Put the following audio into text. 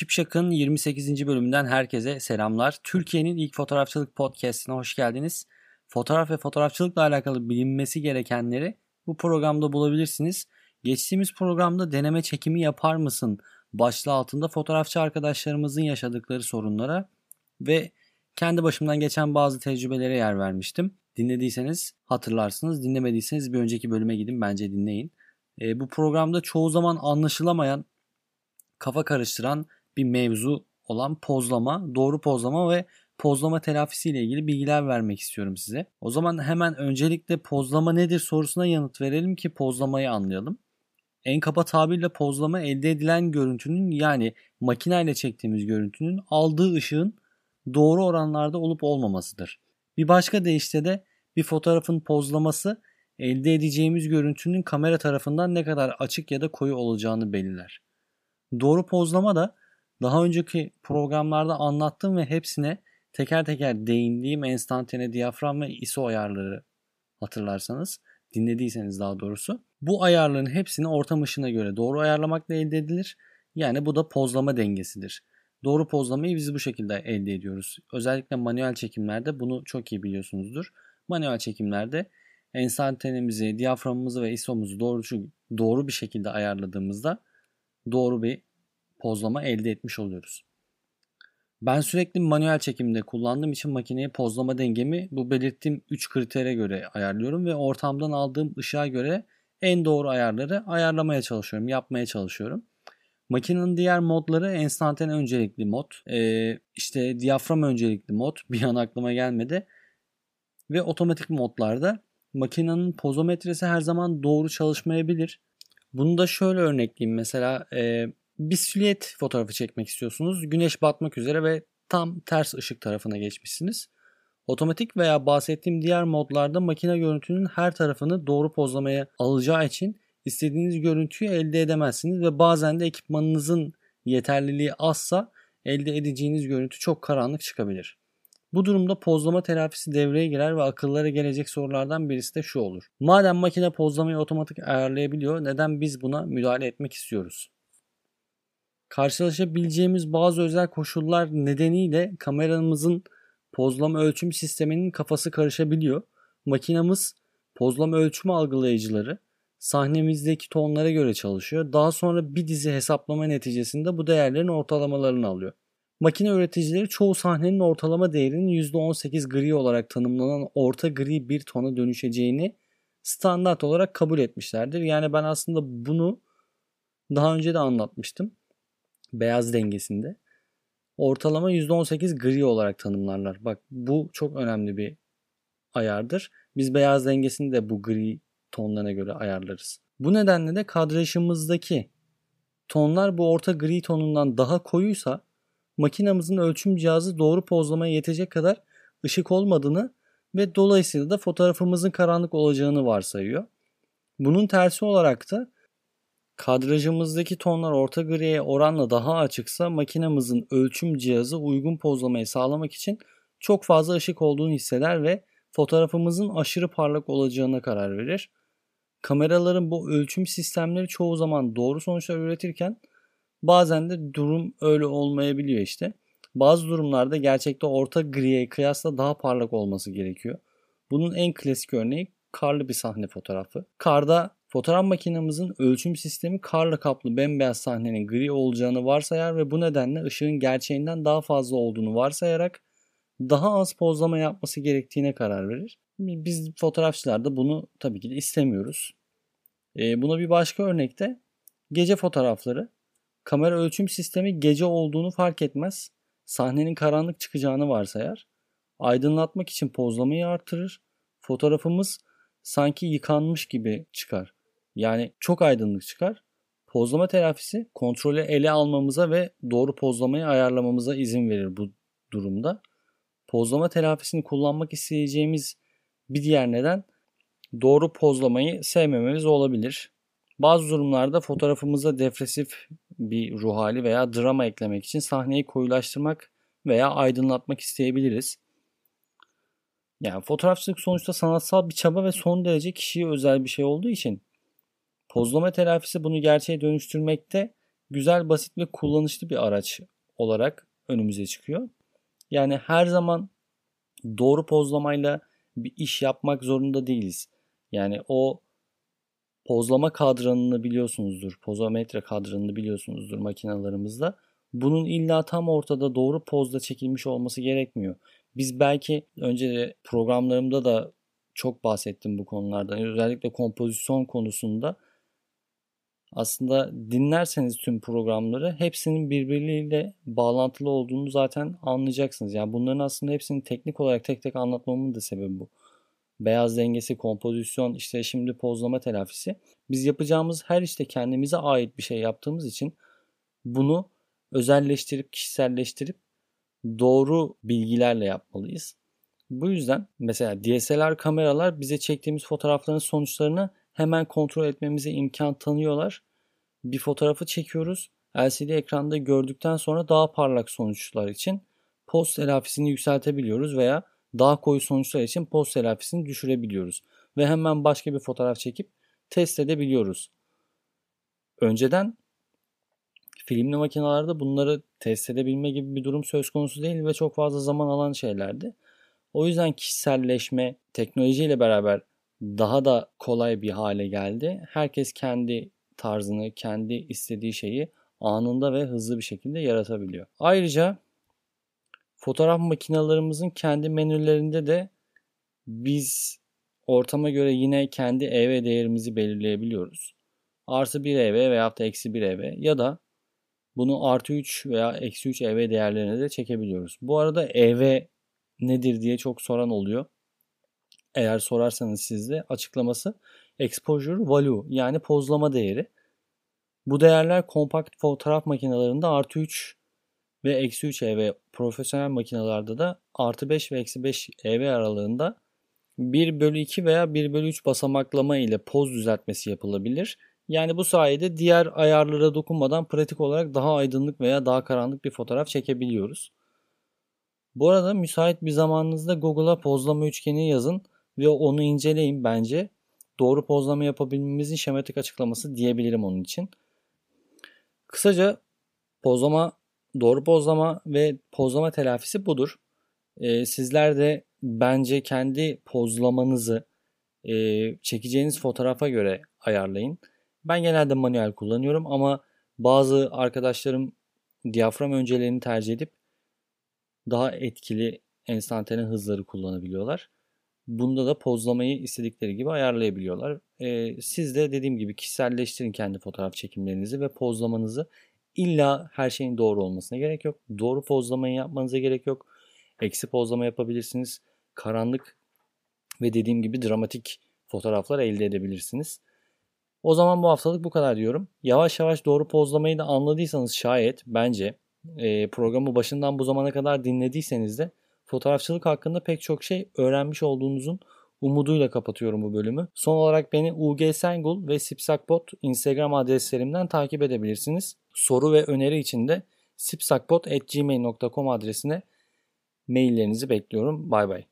Şipşak'ın 28. bölümünden herkese selamlar. Türkiye'nin ilk fotoğrafçılık podcastine hoş geldiniz. Fotoğraf ve fotoğrafçılıkla alakalı bilinmesi gerekenleri bu programda bulabilirsiniz. Geçtiğimiz programda deneme çekimi yapar mısın başlığı altında fotoğrafçı arkadaşlarımızın yaşadıkları sorunlara ve kendi başımdan geçen bazı tecrübelere yer vermiştim. Dinlediyseniz hatırlarsınız, dinlemediyseniz bir önceki bölüme gidin bence dinleyin. E, bu programda çoğu zaman anlaşılamayan, kafa karıştıran bir mevzu olan pozlama, doğru pozlama ve pozlama telafisi ile ilgili bilgiler vermek istiyorum size. O zaman hemen öncelikle pozlama nedir sorusuna yanıt verelim ki pozlamayı anlayalım. En kaba tabirle pozlama elde edilen görüntünün yani makineyle çektiğimiz görüntünün aldığı ışığın doğru oranlarda olup olmamasıdır. Bir başka deyişle de bir fotoğrafın pozlaması elde edeceğimiz görüntünün kamera tarafından ne kadar açık ya da koyu olacağını belirler. Doğru pozlama da daha önceki programlarda anlattığım ve hepsine teker teker değindiğim enstantane diyafram ve ISO ayarları hatırlarsanız dinlediyseniz daha doğrusu. Bu ayarların hepsini ortam ışığına göre doğru ayarlamakla elde edilir. Yani bu da pozlama dengesidir. Doğru pozlamayı biz bu şekilde elde ediyoruz. Özellikle manuel çekimlerde bunu çok iyi biliyorsunuzdur. Manuel çekimlerde enstantanemizi, diyaframımızı ve ISO'muzu doğru, doğru bir şekilde ayarladığımızda doğru bir pozlama elde etmiş oluyoruz. Ben sürekli manuel çekimde kullandığım için makineye pozlama dengemi bu belirttiğim 3 kritere göre ayarlıyorum ve ortamdan aldığım ışığa göre en doğru ayarları ayarlamaya çalışıyorum, yapmaya çalışıyorum. Makinenin diğer modları enstantane öncelikli mod, ee, işte diyafram öncelikli mod bir an aklıma gelmedi. Ve otomatik modlarda makinenin pozometresi her zaman doğru çalışmayabilir. Bunu da şöyle örnekleyeyim. Mesela e, bir silüet fotoğrafı çekmek istiyorsunuz. Güneş batmak üzere ve tam ters ışık tarafına geçmişsiniz. Otomatik veya bahsettiğim diğer modlarda makine görüntünün her tarafını doğru pozlamaya alacağı için istediğiniz görüntüyü elde edemezsiniz ve bazen de ekipmanınızın yeterliliği azsa elde edeceğiniz görüntü çok karanlık çıkabilir. Bu durumda pozlama telafisi devreye girer ve akıllara gelecek sorulardan birisi de şu olur. Madem makine pozlamayı otomatik ayarlayabiliyor neden biz buna müdahale etmek istiyoruz? Karşılaşabileceğimiz bazı özel koşullar nedeniyle kameramızın pozlama ölçüm sisteminin kafası karışabiliyor. Makinamız pozlama ölçüm algılayıcıları sahnemizdeki tonlara göre çalışıyor. Daha sonra bir dizi hesaplama neticesinde bu değerlerin ortalamalarını alıyor. Makine üreticileri çoğu sahnenin ortalama değerinin %18 gri olarak tanımlanan orta gri bir tona dönüşeceğini standart olarak kabul etmişlerdir. Yani ben aslında bunu daha önce de anlatmıştım. Beyaz dengesinde. Ortalama %18 gri olarak tanımlarlar. Bak bu çok önemli bir ayardır. Biz beyaz dengesini de bu gri tonlarına göre ayarlarız. Bu nedenle de kadrajımızdaki tonlar bu orta gri tonundan daha koyuysa makinamızın ölçüm cihazı doğru pozlamaya yetecek kadar ışık olmadığını ve dolayısıyla da fotoğrafımızın karanlık olacağını varsayıyor. Bunun tersi olarak da kadrajımızdaki tonlar orta griye oranla daha açıksa makinamızın ölçüm cihazı uygun pozlamayı sağlamak için çok fazla ışık olduğunu hisseder ve fotoğrafımızın aşırı parlak olacağına karar verir. Kameraların bu ölçüm sistemleri çoğu zaman doğru sonuçlar üretirken bazen de durum öyle olmayabiliyor işte. Bazı durumlarda gerçekte orta griye kıyasla daha parlak olması gerekiyor. Bunun en klasik örneği karlı bir sahne fotoğrafı. Karda fotoğraf makinemizin ölçüm sistemi karla kaplı bembeyaz sahnenin gri olacağını varsayar ve bu nedenle ışığın gerçeğinden daha fazla olduğunu varsayarak daha az pozlama yapması gerektiğine karar verir. Biz fotoğrafçılar da bunu tabii ki de istemiyoruz. E, buna bir başka örnekte gece fotoğrafları. Kamera ölçüm sistemi gece olduğunu fark etmez. Sahnenin karanlık çıkacağını varsayar. Aydınlatmak için pozlamayı artırır. Fotoğrafımız sanki yıkanmış gibi çıkar. Yani çok aydınlık çıkar. Pozlama telafisi kontrolü ele almamıza ve doğru pozlamayı ayarlamamıza izin verir bu durumda. Pozlama telafisini kullanmak isteyeceğimiz bir diğer neden doğru pozlamayı sevmememiz olabilir. Bazı durumlarda fotoğrafımıza depresif bir ruh hali veya drama eklemek için sahneyi koyulaştırmak veya aydınlatmak isteyebiliriz. Yani fotoğrafçılık sonuçta sanatsal bir çaba ve son derece kişiye özel bir şey olduğu için pozlama telafisi bunu gerçeğe dönüştürmekte güzel, basit ve kullanışlı bir araç olarak önümüze çıkıyor. Yani her zaman doğru pozlamayla bir iş yapmak zorunda değiliz. Yani o pozlama kadranını biliyorsunuzdur. Pozometre kadranını biliyorsunuzdur makinalarımızda. Bunun illa tam ortada doğru pozda çekilmiş olması gerekmiyor. Biz belki önce de programlarımda da çok bahsettim bu konulardan. Özellikle kompozisyon konusunda aslında dinlerseniz tüm programları hepsinin birbirleriyle bağlantılı olduğunu zaten anlayacaksınız. Yani bunların aslında hepsini teknik olarak tek tek anlatmamın da sebebi bu. Beyaz dengesi, kompozisyon, işte şimdi pozlama telafisi. Biz yapacağımız her işte kendimize ait bir şey yaptığımız için bunu özelleştirip, kişiselleştirip doğru bilgilerle yapmalıyız. Bu yüzden mesela DSLR kameralar bize çektiğimiz fotoğrafların sonuçlarını hemen kontrol etmemize imkan tanıyorlar. Bir fotoğrafı çekiyoruz. LCD ekranda gördükten sonra daha parlak sonuçlar için post telafisini yükseltebiliyoruz veya daha koyu sonuçlar için post telafisini düşürebiliyoruz. Ve hemen başka bir fotoğraf çekip test edebiliyoruz. Önceden filmli makinalarda bunları test edebilme gibi bir durum söz konusu değil ve çok fazla zaman alan şeylerdi. O yüzden kişiselleşme teknolojiyle beraber daha da kolay bir hale geldi. Herkes kendi tarzını, kendi istediği şeyi anında ve hızlı bir şekilde yaratabiliyor. Ayrıca fotoğraf makinalarımızın kendi menülerinde de biz ortama göre yine kendi EV değerimizi belirleyebiliyoruz. Artı 1 EV veya da eksi 1 EV ya da bunu artı 3 veya eksi 3 EV değerlerine de çekebiliyoruz. Bu arada EV nedir diye çok soran oluyor. Eğer sorarsanız sizde açıklaması exposure value yani pozlama değeri. Bu değerler kompakt fotoğraf makinelerinde artı 3 ve eksi 3 EV profesyonel makinalarda da artı 5 ve eksi 5 EV aralığında 1 bölü 2 veya 1 bölü 3 basamaklama ile poz düzeltmesi yapılabilir. Yani bu sayede diğer ayarlara dokunmadan pratik olarak daha aydınlık veya daha karanlık bir fotoğraf çekebiliyoruz. Bu arada müsait bir zamanınızda Google'a pozlama üçgeni yazın ve onu inceleyin bence. Doğru pozlama yapabilmemizin şematik açıklaması diyebilirim onun için. Kısaca pozlama, doğru pozlama ve pozlama telafisi budur. Ee, sizler de bence kendi pozlamanızı e, çekeceğiniz fotoğrafa göre ayarlayın. Ben genelde manuel kullanıyorum ama bazı arkadaşlarım diyafram öncelerini tercih edip daha etkili enstantane hızları kullanabiliyorlar. Bunda da pozlamayı istedikleri gibi ayarlayabiliyorlar. Ee, siz de dediğim gibi kişiselleştirin kendi fotoğraf çekimlerinizi ve pozlamanızı. İlla her şeyin doğru olmasına gerek yok. Doğru pozlamayı yapmanıza gerek yok. Eksi pozlama yapabilirsiniz. Karanlık ve dediğim gibi dramatik fotoğraflar elde edebilirsiniz. O zaman bu haftalık bu kadar diyorum. Yavaş yavaş doğru pozlamayı da anladıysanız şayet bence e, programı başından bu zamana kadar dinlediyseniz de fotoğrafçılık hakkında pek çok şey öğrenmiş olduğunuzun umuduyla kapatıyorum bu bölümü. Son olarak beni UG Sengul ve Sipsakbot Instagram adreslerimden takip edebilirsiniz. Soru ve öneri için de sipsakbot.gmail.com adresine maillerinizi bekliyorum. Bay bay.